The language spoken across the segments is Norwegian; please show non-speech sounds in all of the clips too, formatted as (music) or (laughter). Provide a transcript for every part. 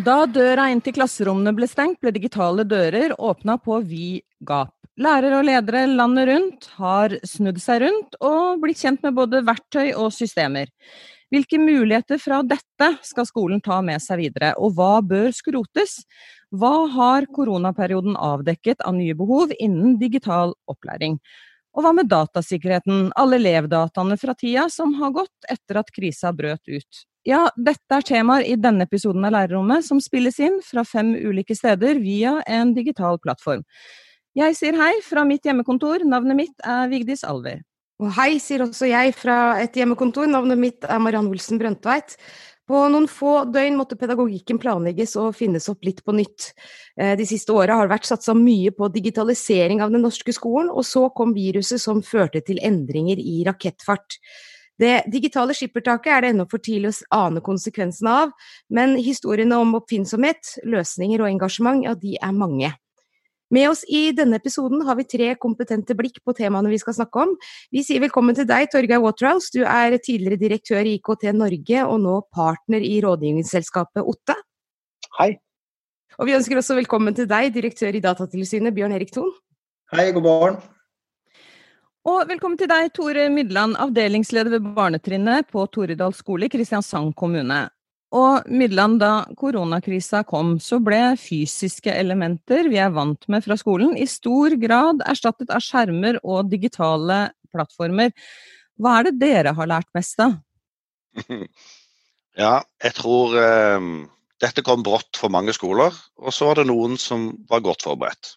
Da døra inn til klasserommene ble stengt, ble digitale dører åpna på vid gap. Lærere og ledere landet rundt har snudd seg rundt og blitt kjent med både verktøy og systemer. Hvilke muligheter fra dette skal skolen ta med seg videre, og hva bør skrotes? Hva har koronaperioden avdekket av nye behov innen digital opplæring? Og hva med datasikkerheten, alle elevdataene fra tida som har gått etter at krisa brøt ut? Ja, dette er temaer i denne episoden av Lærerrommet, som spilles inn fra fem ulike steder via en digital plattform. Jeg sier hei fra mitt hjemmekontor, navnet mitt er Vigdis Alver. Og hei sier også jeg fra et hjemmekontor, navnet mitt er Mariann Olsen Brøndtveit. På noen få døgn måtte pedagogikken planlegges og finnes opp litt på nytt. Eh, de siste åra har det vært satsa mye på digitalisering av den norske skolen, og så kom viruset som førte til endringer i rakettfart. Det digitale skippertaket er det ennå for tidlig å ane konsekvensene av, men historiene om oppfinnsomhet, løsninger og engasjement, ja, de er mange. Med oss i denne episoden har vi tre kompetente blikk på temaene vi skal snakke om. Vi sier velkommen til deg, Torgeir Waterhouse. Du er tidligere direktør i IKT Norge og nå partner i rådgivningsselskapet Otte. Hei. Og vi ønsker også velkommen til deg, direktør i Datatilsynet, Bjørn Erik Thon. Hei, god morgen. Og velkommen til deg, Tore Midland, avdelingsleder ved barnetrinnet på Toredal skole i Kristiansand kommune. Og Midland, da koronakrisa kom, så ble fysiske elementer vi er vant med fra skolen, i stor grad erstattet av skjermer og digitale plattformer. Hva er det dere har lært mest av? Ja, jeg tror eh, dette kom brått for mange skoler, og så var det noen som var godt forberedt.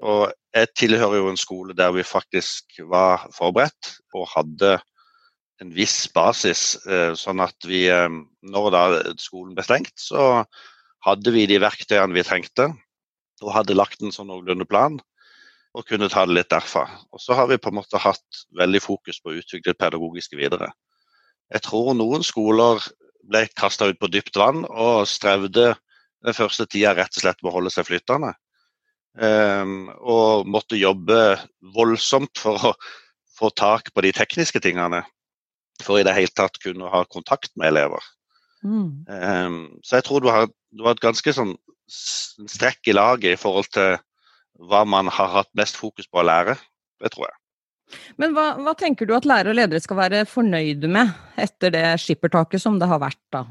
Og jeg tilhører jo en skole der vi faktisk var forberedt og hadde en viss basis. Eh, sånn at vi, eh, når da skolen ble stengt, så hadde vi de verktøyene vi trengte. Og hadde lagt en sånn noenlunde plan og kunne ta det litt derfra. Og så har vi på en måte hatt veldig fokus på å utvikle det pedagogiske videre. Jeg tror noen skoler ble kasta ut på dypt vann og strevde den første tida rett og slett med å holde seg flytende. Um, og måtte jobbe voldsomt for å få tak på de tekniske tingene. For i det hele tatt kunne ha kontakt med elever. Mm. Um, så jeg tror du har, du har et ganske sånn strekk i laget i forhold til hva man har hatt mest fokus på å lære. Det tror jeg. Men hva, hva tenker du at lærere og ledere skal være fornøyde med etter det skippertaket som det har vært da?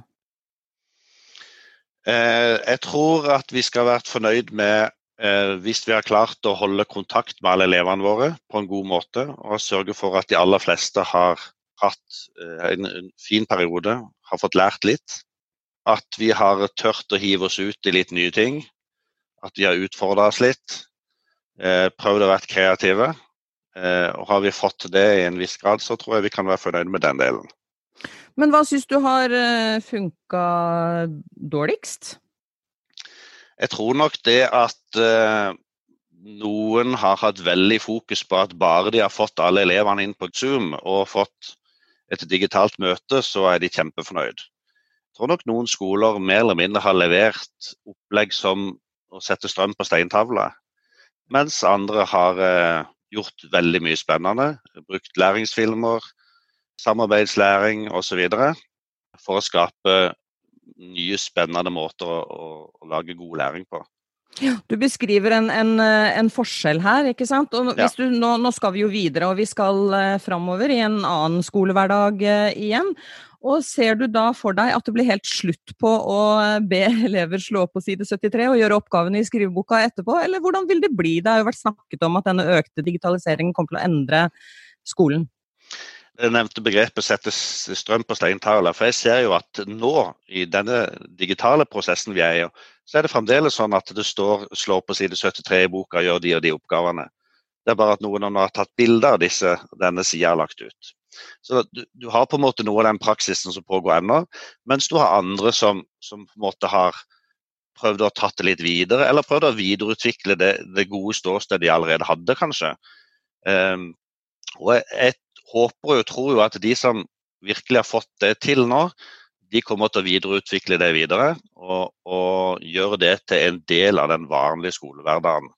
Eh, jeg tror at vi skal være fornøyd med Eh, hvis vi har klart å holde kontakt med alle elevene våre på en god måte, og sørge for at de aller fleste har hatt eh, en, en fin periode, har fått lært litt. At vi har tørt å hive oss ut i litt nye ting. At vi har utfordra oss litt. Eh, prøvd å være kreative. Eh, og har vi fått det i en viss grad, så tror jeg vi kan være fornøyd med den delen. Men hva syns du har funka dårligst? Jeg tror nok det at noen har hatt veldig fokus på at bare de har fått alle elevene inn på Zoom og fått et digitalt møte, så er de kjempefornøyd. Jeg tror nok noen skoler mer eller mindre har levert opplegg som å sette strøm på steintavla, mens andre har uh, gjort veldig mye spennende. Brukt læringsfilmer, samarbeidslæring osv. for å skape nye, spennende måter å, å lage god læring på. Du beskriver en, en, en, forskjell her, ikke sant. Og ja. du, nå, nå, skal vi jo videre, og vi skal eh, framover i en annen skolehverdag eh, igjen. Og ser du da for deg at det blir helt slutt på å be (laughs) elever slå opp på side 73 og gjøre oppgavene i skriveboka etterpå, eller hvordan vil det bli? Det har jo vært snakket om at denne økte digitaliseringen kommer til å endre skolen det nevnte begrepet settes strøm på steintavla'. For jeg ser jo at nå, i denne digitale prosessen vi er i, så er det fremdeles sånn at det står slår på side 73 i boka, gjør de og de oppgavene'. Det er bare at noen har tatt bilder av disse denne sida har lagt ut. Så du, du, har på en måte noe av den praksisen som pågår ennå, mens du har andre som, som, på en måte har prøvd å tatt det litt videre, eller prøvd å videreutvikle det, det gode ståstedet de allerede hadde, kanskje. Um, og jeg, håper og tror jo at de som virkelig har fått det til nå, de kommer til å videreutvikle det videre og, og gjøre det til en del av den vanlige skolehverdagen.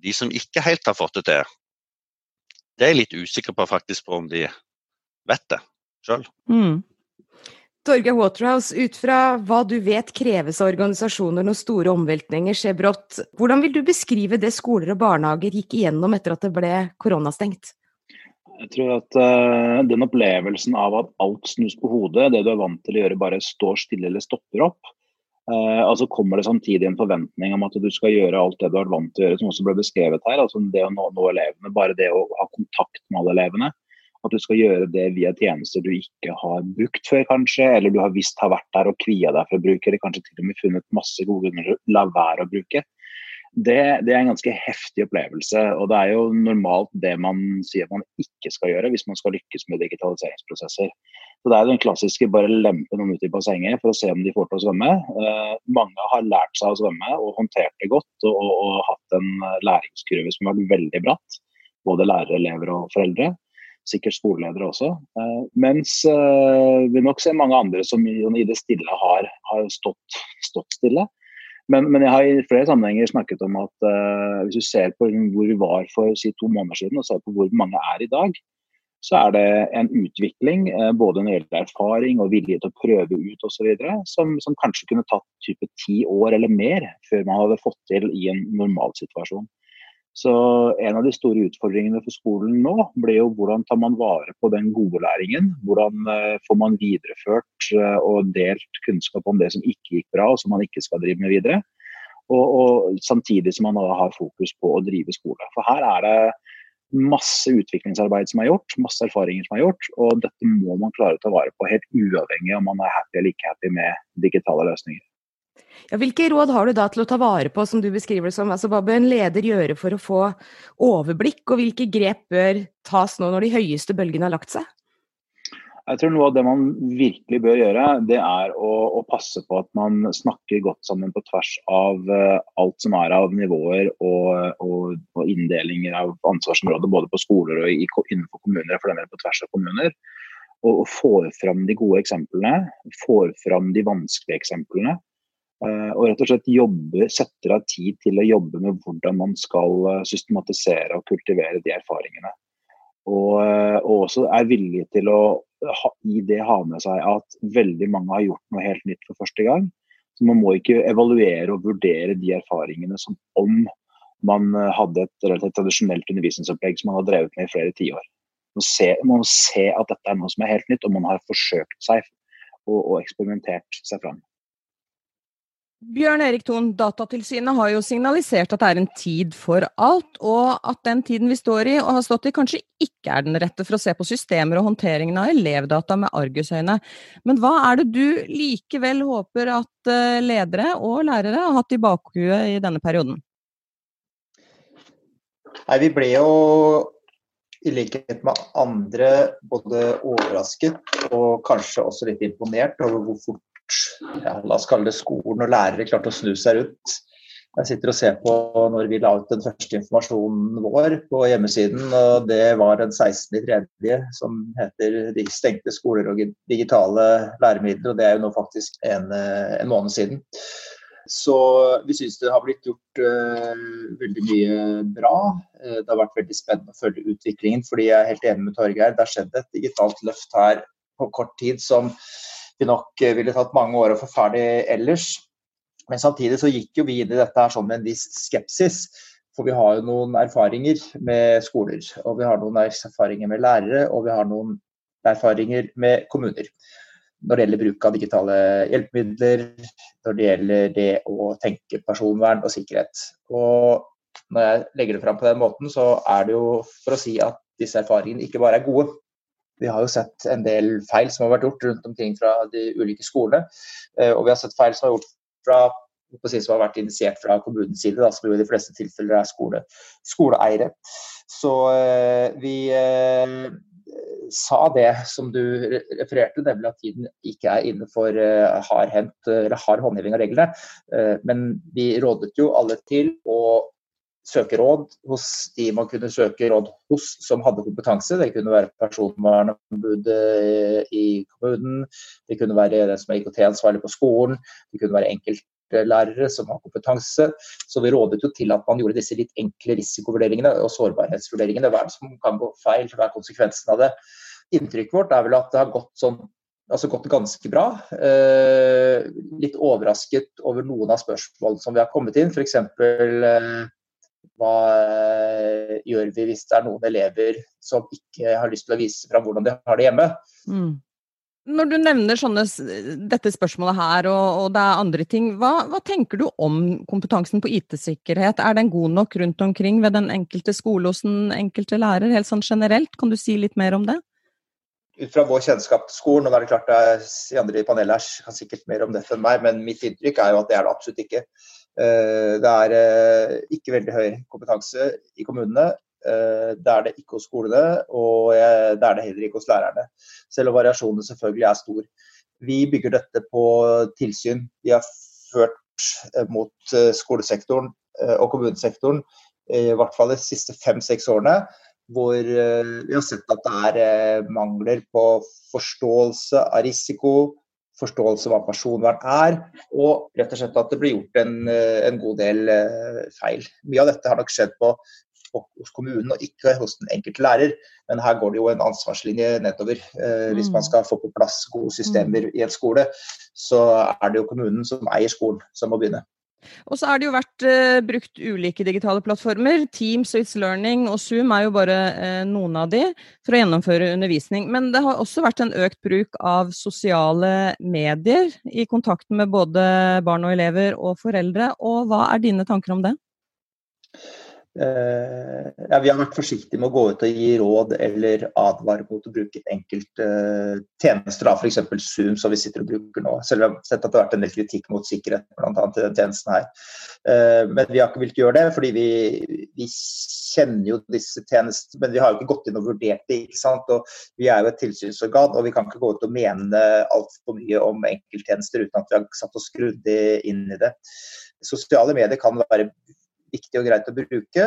de som ikke helt har fått det til, det er jeg litt usikker på faktisk på om de vet det sjøl. Mm. Torgeir Waterhouse, ut fra hva du vet kreves av organisasjoner når store omveltninger skjer brått, hvordan vil du beskrive det skoler og barnehager gikk igjennom etter at det ble koronastengt? Jeg tror at uh, den opplevelsen av at alt snus på hodet, det du er vant til å gjøre bare står stille eller stopper opp, uh, altså kommer det samtidig en forventning om at du skal gjøre alt det du har vært vant til å gjøre, som også ble beskrevet her. altså Det å nå, nå elevene, bare det å ha kontakt med alle elevene. At du skal gjøre det via tjenester du ikke har brukt før, kanskje. Eller du har visst har vært der og kvia deg for å bruke, eller kanskje til og med funnet masse gode grunner til å la være å bruke det, det, er en ganske heftig opplevelse. Og det er jo normalt det man sier man ikke skal gjøre hvis man skal lykkes med digitaliseringsprosesser. Så Det er den klassiske bare lempe noen ut i bassenget for å se om de får til å svømme. Eh, mange har lært seg å svømme og håndtert det godt og, og, og hatt en læringskurve som har vært veldig bratt. Både lærere, elever og foreldre. Sikkert skoleledere også. Eh, mens eh, vi nok ser mange andre som i, i det stille har, har stått, stått stille. Men, men, jeg har i flere sammenhenger snakket om at uh, hvis du ser på hvor vi var for si, to måneder siden, og ser på hvor mange er i dag, så er det en utvikling uh, både når det gjelder erfaring og vilje til å prøve ut osv. Som, som kanskje kunne tatt type ti år eller mer før man hadde fått til i en normalsituasjon. Så En av de store utfordringene for skolen nå blir jo hvordan tar man vare på den gode læringen. Hvordan uh, får man videreført uh, og delt kunnskap om det som ikke gikk bra og som man ikke skal drive med videre. Og, og Samtidig som man har fokus på å drive skole. For her er det masse utviklingsarbeid som er gjort, masse erfaringer som er gjort. Og dette må man klare å ta vare på helt uavhengig om man er happy eller ikke happy med digitale løsninger. Ja, hvilke råd har du da til å ta vare på, som du beskriver det som? Altså, hva bør en leder gjøre for å få overblikk, og hvilke grep bør tas nå når de høyeste bølgene har lagt seg? Jeg tror noe av det man virkelig bør gjøre, det er å, å passe på at man snakker godt sammen på tvers av uh, alt som er av nivåer og, og, og, inndelinger av ansvarsområder, både på skoler og i, innenfor kommuner, for den del på tvers av kommuner. Og, og får fram de gode eksemplene, får fram de vanskelige eksemplene. Eh, og rett og slett jobbe, setter av tid til å jobbe med hvordan man skal eh, systematisere og kultivere de erfaringene. Og, eh, og også er villig til å ha, i det ha med seg at veldig mange har gjort noe helt nytt for første gang. Så Man må ikke evaluere og vurdere de erfaringene som om man hadde et relativt tradisjonelt undervisningsopplegg som man har drevet med i flere tiår. Man må se at dette er noe som er helt nytt, og man har forsøkt seg og, og eksperimentert seg fram. Bjørn Erik Thon, Datatilsynet har jo signalisert at det er en tid for alt, og at den tiden vi står i og har stått i, kanskje ikke er den rette for å se på systemer og håndteringen av elevdata med argusøyne. Men hva er det du likevel håper at eh, ledere og lærere har hatt i bakhuet i denne perioden? Nei, vi ble jo i likhet med andre både overrasket og kanskje også litt imponert over hvor fort ja, la oss kalle det skolen og lærere klarte å snu seg rundt. Jeg sitter og ser på når vi la ut den første informasjonen vår på hjemmesiden. og Det var den 16.3. som heter 'De stengte skoler og digitale læremidler'. og Det er jo nå faktisk en, en måned siden. Så vi syns det har blitt gjort uh, veldig mye bra. Uh, det har vært veldig spennende å følge utviklingen. fordi jeg er helt enig med Torgeir. Det har skjedd et digitalt løft her på kort tid som nok eh, ville tatt mange år å få ferdig ellers. Men samtidig så gikk jo vi inn i dette her sånn med en viss skepsis. For vi har jo noen erfaringer med skoler, og vi har noen erfaringer med lærere, og vi har noen erfaringer med kommuner. Når det gjelder bruk av digitale hjelpemidler, når det gjelder det å tenke personvern og sikkerhet. Og når jeg legger det fram på den måten, så er det jo for å si at disse erfaringene ikke bare er gode, vi har jo sett en del feil som har vært gjort rundt omkring fra de ulike skolene. Eh, og vi har sett feil som har gjort fra som har vært initiert fra kommunens side, da, som jo i de fleste tilfeller er skole, skoleeiere. Så eh, vi eh, sa det som du refererte, nemlig at tiden ikke er inne for uh, hard, hard håndheving av reglene. Men vi rådet jo alle til å søke råd hos de man kunne søke råd hos som hadde kompetanse. Det kunne være personvernombudet i kommunen, det kunne være den som er IKT-ansvarlig på skolen, det kunne være enkeltlærere som har kompetanse. Så vi rådet jo til at man gjorde disse litt enkle risikovurderingene og sårbarhetsvurderingene. Hva er det som kan gå feil, hva er konsekvensen av det? Inntrykket vårt er vel at det har gått, sånn, altså gått ganske bra. Eh, litt overrasket over noen av spørsmålene som vi har kommet inn. F.eks. Eh, hva eh, gjør vi hvis det er noen elever som ikke har lyst til å vise fram hvordan de har det hjemme? Mm. Når du nevner sånne, dette spørsmålet her, og, og det er andre ting, hva, hva, tenker du om kompetansen på IT-sikkerhet? Er den god nok rundt omkring ved den enkelte skole hos den enkelte lærer, helt sånn generelt? Kan du si litt mer om det? Ut fra vår kjennskap til skolen, og det er klart de andre i panelet her kan sikkert mer om dette enn meg, men mitt inntrykk er jo at det er det absolutt ikke. Eh, det er eh, ikke veldig høy kompetanse i kommunene. Eh, det er det ikke hos skolene, og det er det heller ikke hos lærerne. Selv om variasjonene selvfølgelig er stor. Vi bygger dette på tilsyn vi har ført mot skolesektoren og kommunesektoren i hvert fall de siste fem-seks årene. Hvor vi har sett at det er mangler på forståelse av risiko, forståelse av hva personvern er, og rett og slett at det blir gjort en, en god del feil. Mye av dette har nok skjedd på hos kommunen og ikke hos den enkelte lærer. Men her går det jo en ansvarslinje nedover. Eh, hvis man mm. skal få på plass gode systemer i en skole, så er det jo kommunen som eier skolen, som må begynne. Og så er det jo vært uh, brukt ulike digitale plattformer. Teams og It's Learning og Zoom er jo bare uh, noen av de for å gjennomføre undervisning. Men det har også vært en økt bruk av sosiale medier i kontakten med både barn og elever og foreldre. Og hva er dine tanker om det? Uh, ja, vi har vært forsiktige med å gå ut og gi råd eller advare mot å bruke enkelte uh, tjenester, f.eks. Zoom, som vi sitter og bruker nå. Selv om vi har sett at det har vært en del kritikk mot sikkerhet bl.a. til den tjenesten her. Uh, men vi har ikke villet gjøre det, fordi vi, vi, kjenner jo disse tjenestene, men vi har jo ikke gått inn og vurdert det. ikke sant? Og Vi er jo et tilsynsorgan, og vi kan ikke gå ut og mene altfor mye om enkelttjenester uten at vi har satt oss grundig inn i det. Sosiale medier kan være viktig og greit å bruke.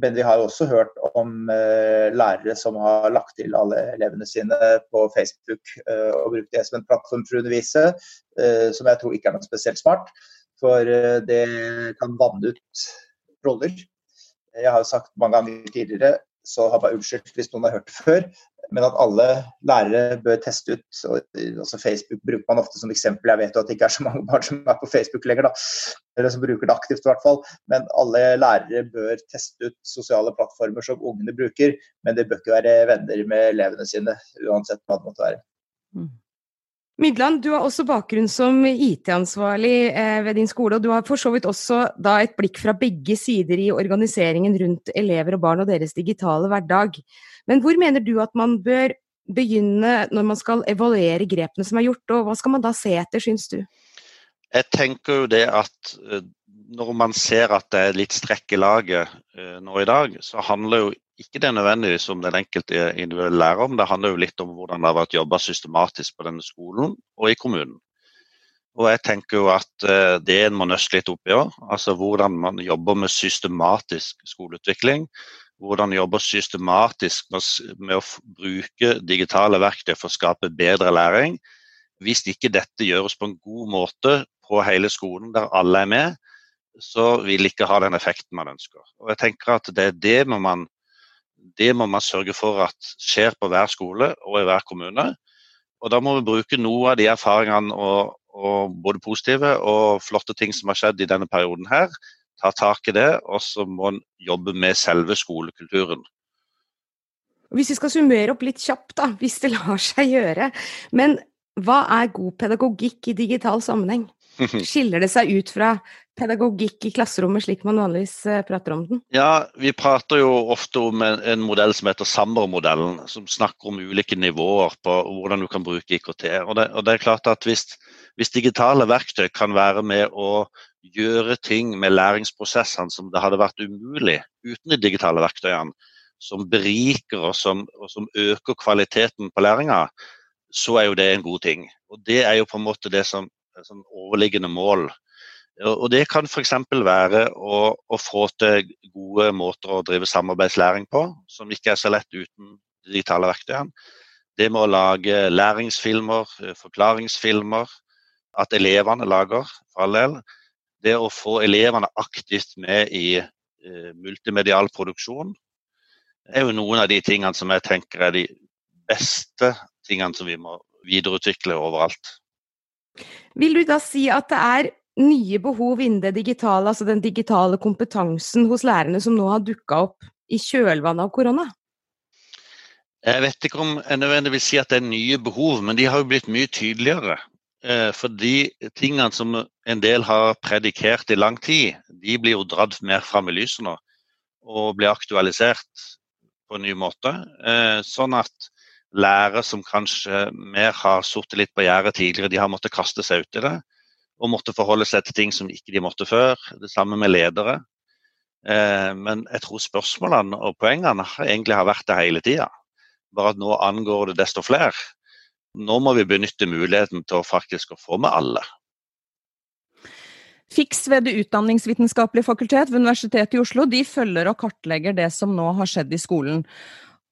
Men vi har også hørt om uh, lærere som har lagt til alle elevene sine på Facebook uh, og brukt det som en plattform for å undervise, uh, som jeg tror ikke er noe spesielt smart. For det kan vanne ut roller. Jeg har jo sagt mange ganger tidligere, så har jeg unnskyldt hvis noen har hørt det før, men at alle lærere bør teste ut. også Facebook bruker man ofte som eksempel. Jeg vet jo at det ikke er så mange barn som er på Facebook lenger, da. eller som bruker det aktivt i hvert fall. Men alle lærere bør teste ut sosiale plattformer som ungene bruker. Men det bør ikke være venner med elevene sine, uansett hva det måtte være. Mm. Midland, du har også bakgrunn som IT-ansvarlig eh, ved din skole, og du har for så vidt også da et blikk fra begge sider i organiseringen rundt elever og barn og deres digitale hverdag. Men hvor mener du at man bør begynne når man skal evaluere grepene som er gjort, og hva skal man da se etter, syns du? Jeg tenker jo det at eh, når man ser at det er litt strekk i laget eh, nå i dag, så handler jo ikke det nødvendigvis om den enkelte individuelle lærer, men det handler jo litt om hvordan det har vært jobba systematisk på denne skolen og i kommunen. Og jeg tenker jo at eh, det en må nøste litt opp i òg. Altså hvordan man jobber med systematisk skoleutvikling hvordan jobber systematisk med å bruke digitale verktøy for å skape bedre læring. Hvis ikke dette gjøres på en god måte på hele skolen, der alle er med, så vil ikke ha den effekten man ønsker. Og jeg tenker at Det, det, må, man, det må man sørge for at skjer på hver skole og i hver kommune. Og Da må vi bruke noe av de erfaringene og, og både positive og flotte ting som har skjedd i denne perioden her, ta tak i det, og så må en jobbe med selve skolekulturen. Hvis vi skal summere opp litt kjapt, da, hvis det lar seg gjøre. Men hva er god pedagogikk i digital sammenheng? (laughs) Skiller det seg ut fra pedagogikk i klasserommet, slik man vanligvis eh, prater om den? Ja, Vi prater jo ofte om en, en modell som heter Sammer-modellen, som snakker om ulike nivåer på hvordan du kan bruke IKT. Og det, og det er klart at hvis, hvis, digitale verktøy kan være med å gjøre ting med læringsprosessene som det hadde vært umulig uten de digitale verktøyene, som beriker og som, og som øker kvaliteten på læringa, så er jo det en god ting. Og Det er jo på en måte det som, som overliggende mål. Og Det kan f.eks. være å, å, få til gode måter å drive samarbeidslæring på, som ikke er så lett uten de digitale verktøyene. Det med å lage læringsfilmer, forklaringsfilmer, at elevene lager, for all del det å få elevene aktivt med i eh, multimedial produksjon er jo noen av de tingene som jeg tenker er de beste tingene som vi må videreutvikle overalt. Vil du da si at det er nye behov innen det digitale, altså den digitale kompetansen hos lærerne som nå har dukka opp i kjølvannet av korona? Jeg vet ikke om jeg nødvendigvis sier at det er nye behov, men de har jo blitt mye tydeligere. Eh, for de tingene som en del har predikert i lang tid, de blir jo dratt mer fram i lyset nå. Og blir aktualisert på en ny måte. Eh, sånn at lærere som kanskje mer har sittet litt på gjerdet tidligere, de har måttet kaste seg ut i det. Og måtte forholde seg til ting som ikke de måtte før. Det samme med ledere. Eh, men jeg tror spørsmålene og poengene egentlig har vært det hele tida. Bare at nå angår det desto flere. Nå må vi benytte muligheten til å faktisk få med alle. FIX ved Det utdanningsvitenskapelige fakultet ved Universitetet i Oslo de følger og kartlegger det som nå har skjedd i skolen.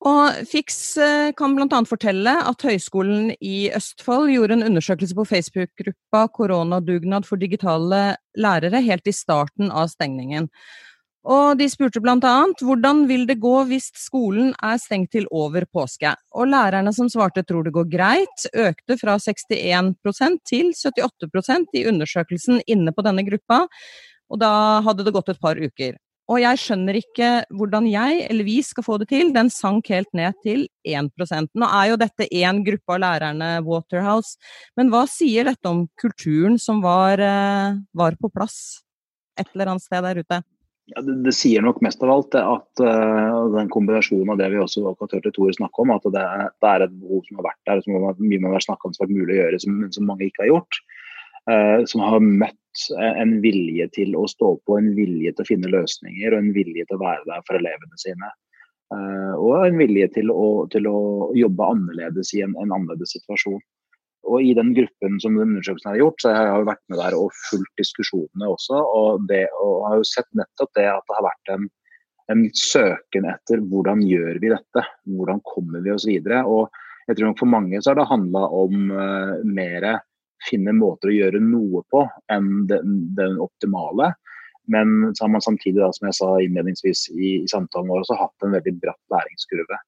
Og Fix eh, kan bl.a. fortelle at Høgskolen i Østfold gjorde en undersøkelse på Facebook-gruppa Koronadugnad for digitale lærere helt i starten av stengningen. Og de spurte bl.a. hvordan vil det gå hvis skolen er stengt til over påske? Og lærerne som svarte tror det går greit, økte fra 61% til 78% i undersøkelsen inne på denne gruppa, og da hadde det gått et par uker. Og jeg skjønner ikke hvordan jeg eller vi skal få det til. Den sank helt ned til 1% Nå er jo dette én gruppe av lærerne, Waterhouse, men hva sier dette om kulturen som var, eh, var på plass et eller annet sted der ute? Ja, det, det, sier nok mest av alt at uh, den kombinasjonen av det vi også hørte Tore snakke om, at det det er, et behov som har vært der, som mye må være snakka om som har vært mulig å gjøre, som, som mange ikke har gjort. Uh, som har møtt en vilje til å stå på, en vilje til å finne løsninger og en vilje til å være der for elevene sine. Uh, og en vilje til å, til å, jobbe annerledes i en, en, annerledes situasjon. Og I den gruppen som undersøkelsen har gjort, så har jeg vært med der og fulgt diskusjonene også. Og, det, og har jo sett nettopp det at det har vært en, en søken etter hvordan gjør vi dette? Hvordan kommer vi oss videre? Og jeg tror nok For mange så har det handla om uh, mer finne måter å gjøre noe på enn den, den optimale. Men så har man samtidig, da, som jeg sa innledningsvis i, i samtalen vår, også hatt en veldig bratt læringskurve.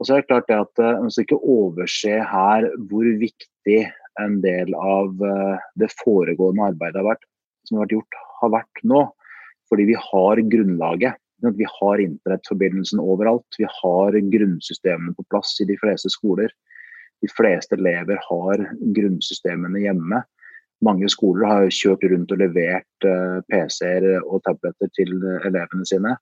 Og så er det klart det at Man eh, skal ikke overse her hvor viktig en del av eh, det foregående arbeidet har vært, som har vært gjort, har vært nå. Fordi vi har grunnlaget. Vi har internettforbindelsen overalt. Vi har grunnsystemene på plass i de fleste skoler. De fleste elever har grunnsystemene hjemme. Mange skoler har kjørt rundt og levert eh, PC-er og tabletter til elevene sine.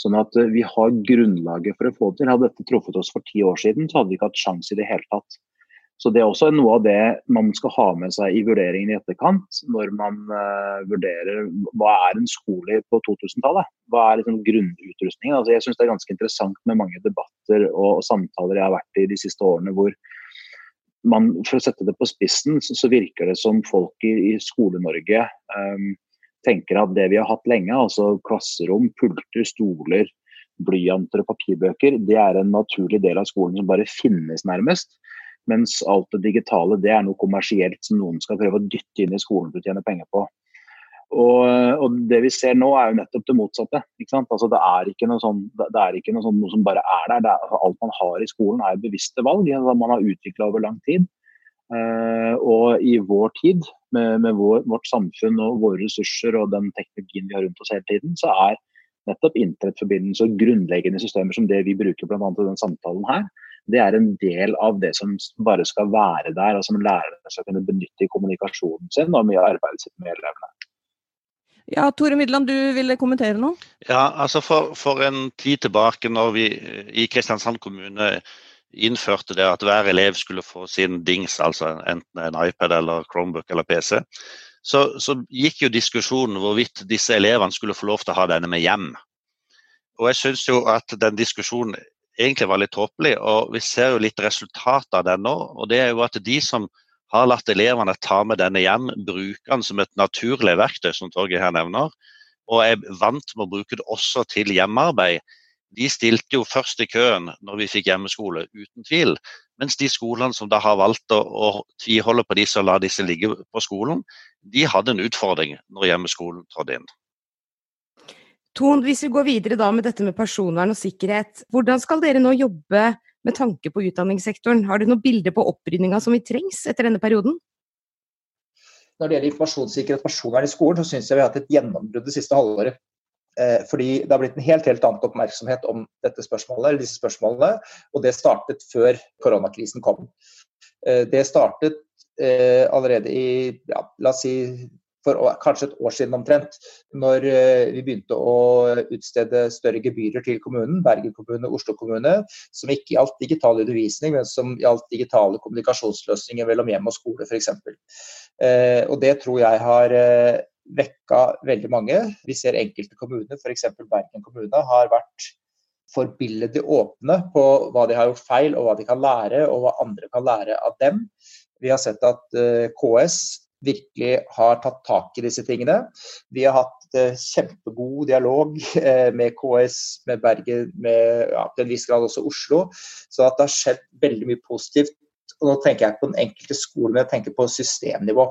Sånn at eh, vi har grunnlaget for å få det til. Hadde dette truffet oss for ti år siden, så hadde vi ikke hatt sjanse i det hele tatt. Så Det er også noe av det man skal ha med seg i vurderingen i etterkant, når man vurderer hva er en skole på 2000-tallet. Hva er liksom grunnutrustningen. Altså, jeg syns det er ganske interessant med mange debatter og, samtaler jeg har vært i de siste årene hvor man, for å sette det på spissen, så, så virker det som folk i, i Skole-Norge um, tenker at det vi har hatt lenge, altså klasserom, pulter, stoler, blyanter og papirbøker, det er en naturlig del av skolen som bare finnes, nærmest. Mens alt det digitale det er noe kommersielt som noen skal prøve å dytte inn i skolen for å tjene penger på. Og, og, det vi ser nå, er jo nettopp det motsatte. Altså, det er ikke noe, sånn, det er ikke noe, sånn, noe som bare er der. Er, alt man har i skolen er bevisste valg man har utvikla over lang tid. Uh, og i vår tid, med, med vår, vårt samfunn og våre ressurser og den teknologien vi har rundt oss hele tiden, så er nettopp internettforbindelse og grunnleggende systemer som det vi bruker bl.a. i den samtalen her, det er en del av det som bare skal være der, og som lærerne skal kunne benytte i kommunikasjonen sin og mye arbeidet sitt med elevene. Ja, Tore Midland, du ville kommentere noe? Ja, altså for, for, en tid tilbake når vi i Kristiansand kommune innførte det at hver elev skulle få sin dings, altså enten en iPad eller Chromebook eller PC, så, så gikk jo diskusjonen hvorvidt disse elevene skulle få lov til å ha denne med hjem. Og jeg syns jo at den diskusjonen egentlig var litt tåpelig, og vi ser jo litt resultat av den nå. Og det er jo at de som har latt elevene ta med denne hjem, bruke den som et naturlig verktøy, som Torgeir her nevner, og er vant med å bruke det også til hjemmearbeid, de stilte jo først i køen når vi fikk hjemmeskole, uten tvil. Mens de skolene som da har valgt å, tviholde på disse og la disse ligge på skolen, de hadde en utfordring når hjemmeskolen trådte inn. Ton, hvis vi går videre da med dette med personvern og sikkerhet, hvordan skal dere nå jobbe med tanke på utdanningssektoren? Har du noen bilder på opprydninga som vi trengs etter denne perioden? Når det gjelder informasjonssikkerhet og personvern i skolen, så syns jeg vi har hatt et gjennombrudd det siste halvåret. Eh, fordi det har blitt en helt, helt annen oppmerksomhet om dette spørsmålet, eller disse spørsmålene, og det startet før koronakrisen kom. Eh, det startet eh, allerede i ja, la oss si for kanskje et år siden omtrent, når vi begynte å utstede større gebyrer til kommunen, Bergen kommune, Oslo kommune, som ikke gjaldt digital undervisning, men som gjaldt digitale kommunikasjonsløsninger mellom hjem og skole f.eks. Og det tror jeg har vekka veldig mange. Vi ser enkelte kommuner, f.eks. Bergen kommune, har vært forbilledlig åpne på hva de har gjort feil, og hva de kan lære, og hva andre kan lære av dem. Vi har sett at eh, KS virkelig har tatt tak i disse tingene. Vi har hatt uh, kjempegod dialog uh, med KS, med Bergen, med ja, til en viss grad også Oslo. Så det har skjedd veldig mye positivt og nå tenker jeg ikke på den enkelte skole, men jeg tenker på systemnivå.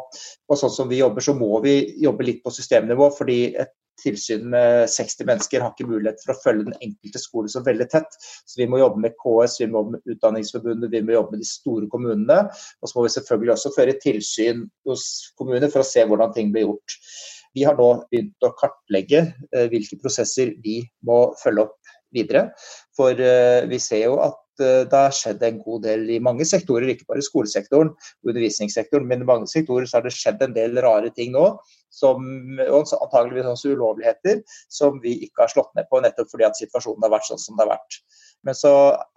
Og sånn som vi jobber, så må vi jobbe litt på systemnivå. fordi et tilsyn med 60 mennesker har ikke mulighet for å følge den enkelte skole så veldig tett. Så vi må jobbe med KS, vi må jobbe med Utdanningsforbundet, vi må jobbe med de store kommunene. Og så må vi selvfølgelig også føre tilsyn hos kommuner for å se hvordan ting blir gjort. Vi har nå begynt å kartlegge eh, hvilke prosesser vi må følge opp videre. For eh, vi ser jo at Eh, det har skjedd en god del i mange sektorer, ikke bare skolesektoren og undervisningssektoren, men i mange sektorer så har det skjedd en del rare ting nå. Som, og antageligvis også ulovligheter som vi ikke har slått ned på, nettopp fordi at situasjonen har vært sånn som det har vært. Men så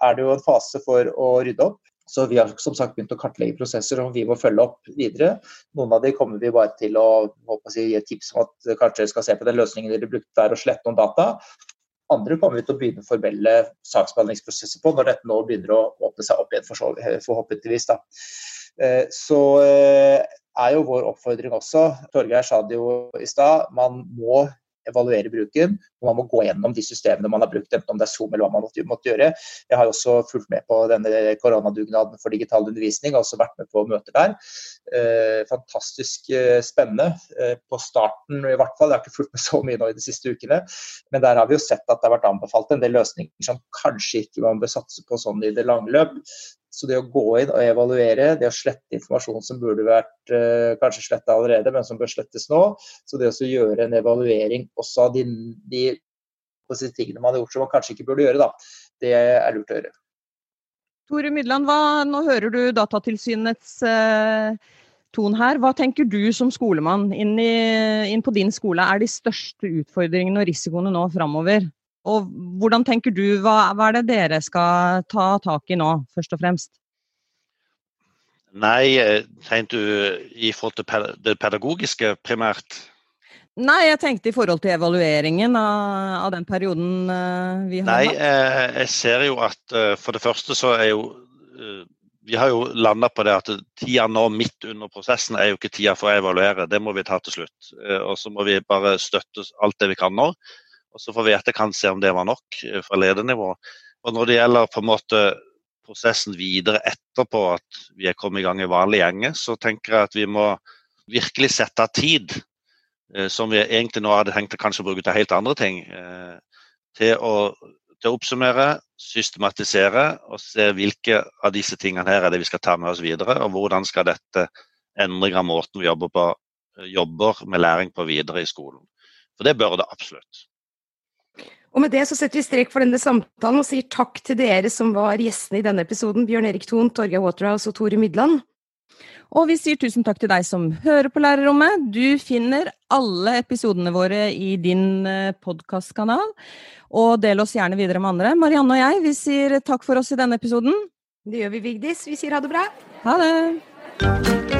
er det jo en fase for å rydde opp. Så vi har som sagt begynt å kartlegge prosesser som vi må følge opp videre. Noen av de kommer vi bare til å, å si, gi tips om at kanskje skal se på den løsningen dere brukte der og slette noen data. Andre kommer vi til å begynne formelle saksbehandlingsprosesser på når dette nå begynner å åpne seg opp igjen, forhåpentligvis. Da. Eh, så eh, er jo vår oppfordring også, Torgeir sa det jo i stad, man må evaluere bruken. og Man må gå gjennom de systemene man har brukt, enten om det er Zoom eller hva man måtte, gjøre. Jeg har også fulgt med på denne koronadugnaden for digital undervisning, og også vært med på møter der. Eh, fantastisk eh, spennende. Eh, på starten i hvert fall, jeg har ikke fulgt med så mye nå i de siste ukene, men der har vi jo sett at det har vært anbefalt en del løsninger som kanskje ikke man bør satse på sånn i det lange løp. Så det å gå inn og evaluere, det å slette informasjon som burde vært eh, kanskje sletta allerede, men som bør slettes nå. Så det å gjøre en evaluering også av de, de, de tingene man har gjort som man kanskje ikke burde gjøre, da, det er lurt å gjøre. Tore Mydland, hva, nå hører du Datatilsynets eh, ton her. Hva tenker du som skolemann inn, i, inn på din skole er de største utfordringene og risikoene nå framover? Og hvordan tenker du, hva, hva, er det dere skal ta tak i nå, først og fremst? Nei, eh, tenkte du i forhold til det pedagogiske primært? Nei, jeg tenkte i forhold til evalueringen av, av den perioden uh, vi har Nei, hatt. Eh, jeg ser jo at for det første så er jo Vi har jo landa på det at tida nå midt under prosessen er jo ikke tida for å evaluere. Det må vi ta til slutt. Og så må vi bare støtte alt det vi kan nå. Og Så får vi etterkant se om det var nok eh, fra ledernivå. Og Når det gjelder på en måte prosessen videre etterpå at vi er kommet i gang i vanlig gjenge, så tenker jeg at vi må virkelig sette av tid, eh, som vi egentlig nå hadde tenkt å kanskje bruke til helt andre ting, eh, til å, til å oppsummere, systematisere og se hvilke av disse tingene her er det vi skal ta med oss videre, og hvordan skal dette endre måten vi jobber, på, jobber med læring på videre i skolen. For det bør det absolutt. Og med det så setter vi strek for denne samtalen og sier takk til dere som var gjestene i denne episoden, Bjørn Erik Thon, Torgeir Waterhouse og Tore Midland. Og vi sier tusen takk til deg som hører på Lærerrommet. Du finner alle episodene våre i din eh, podkastkanal. Og del oss gjerne videre med andre. Marianne og jeg, vi sier takk for oss i denne episoden. Det gjør vi, Vigdis. Vi sier ha det bra. Ha det.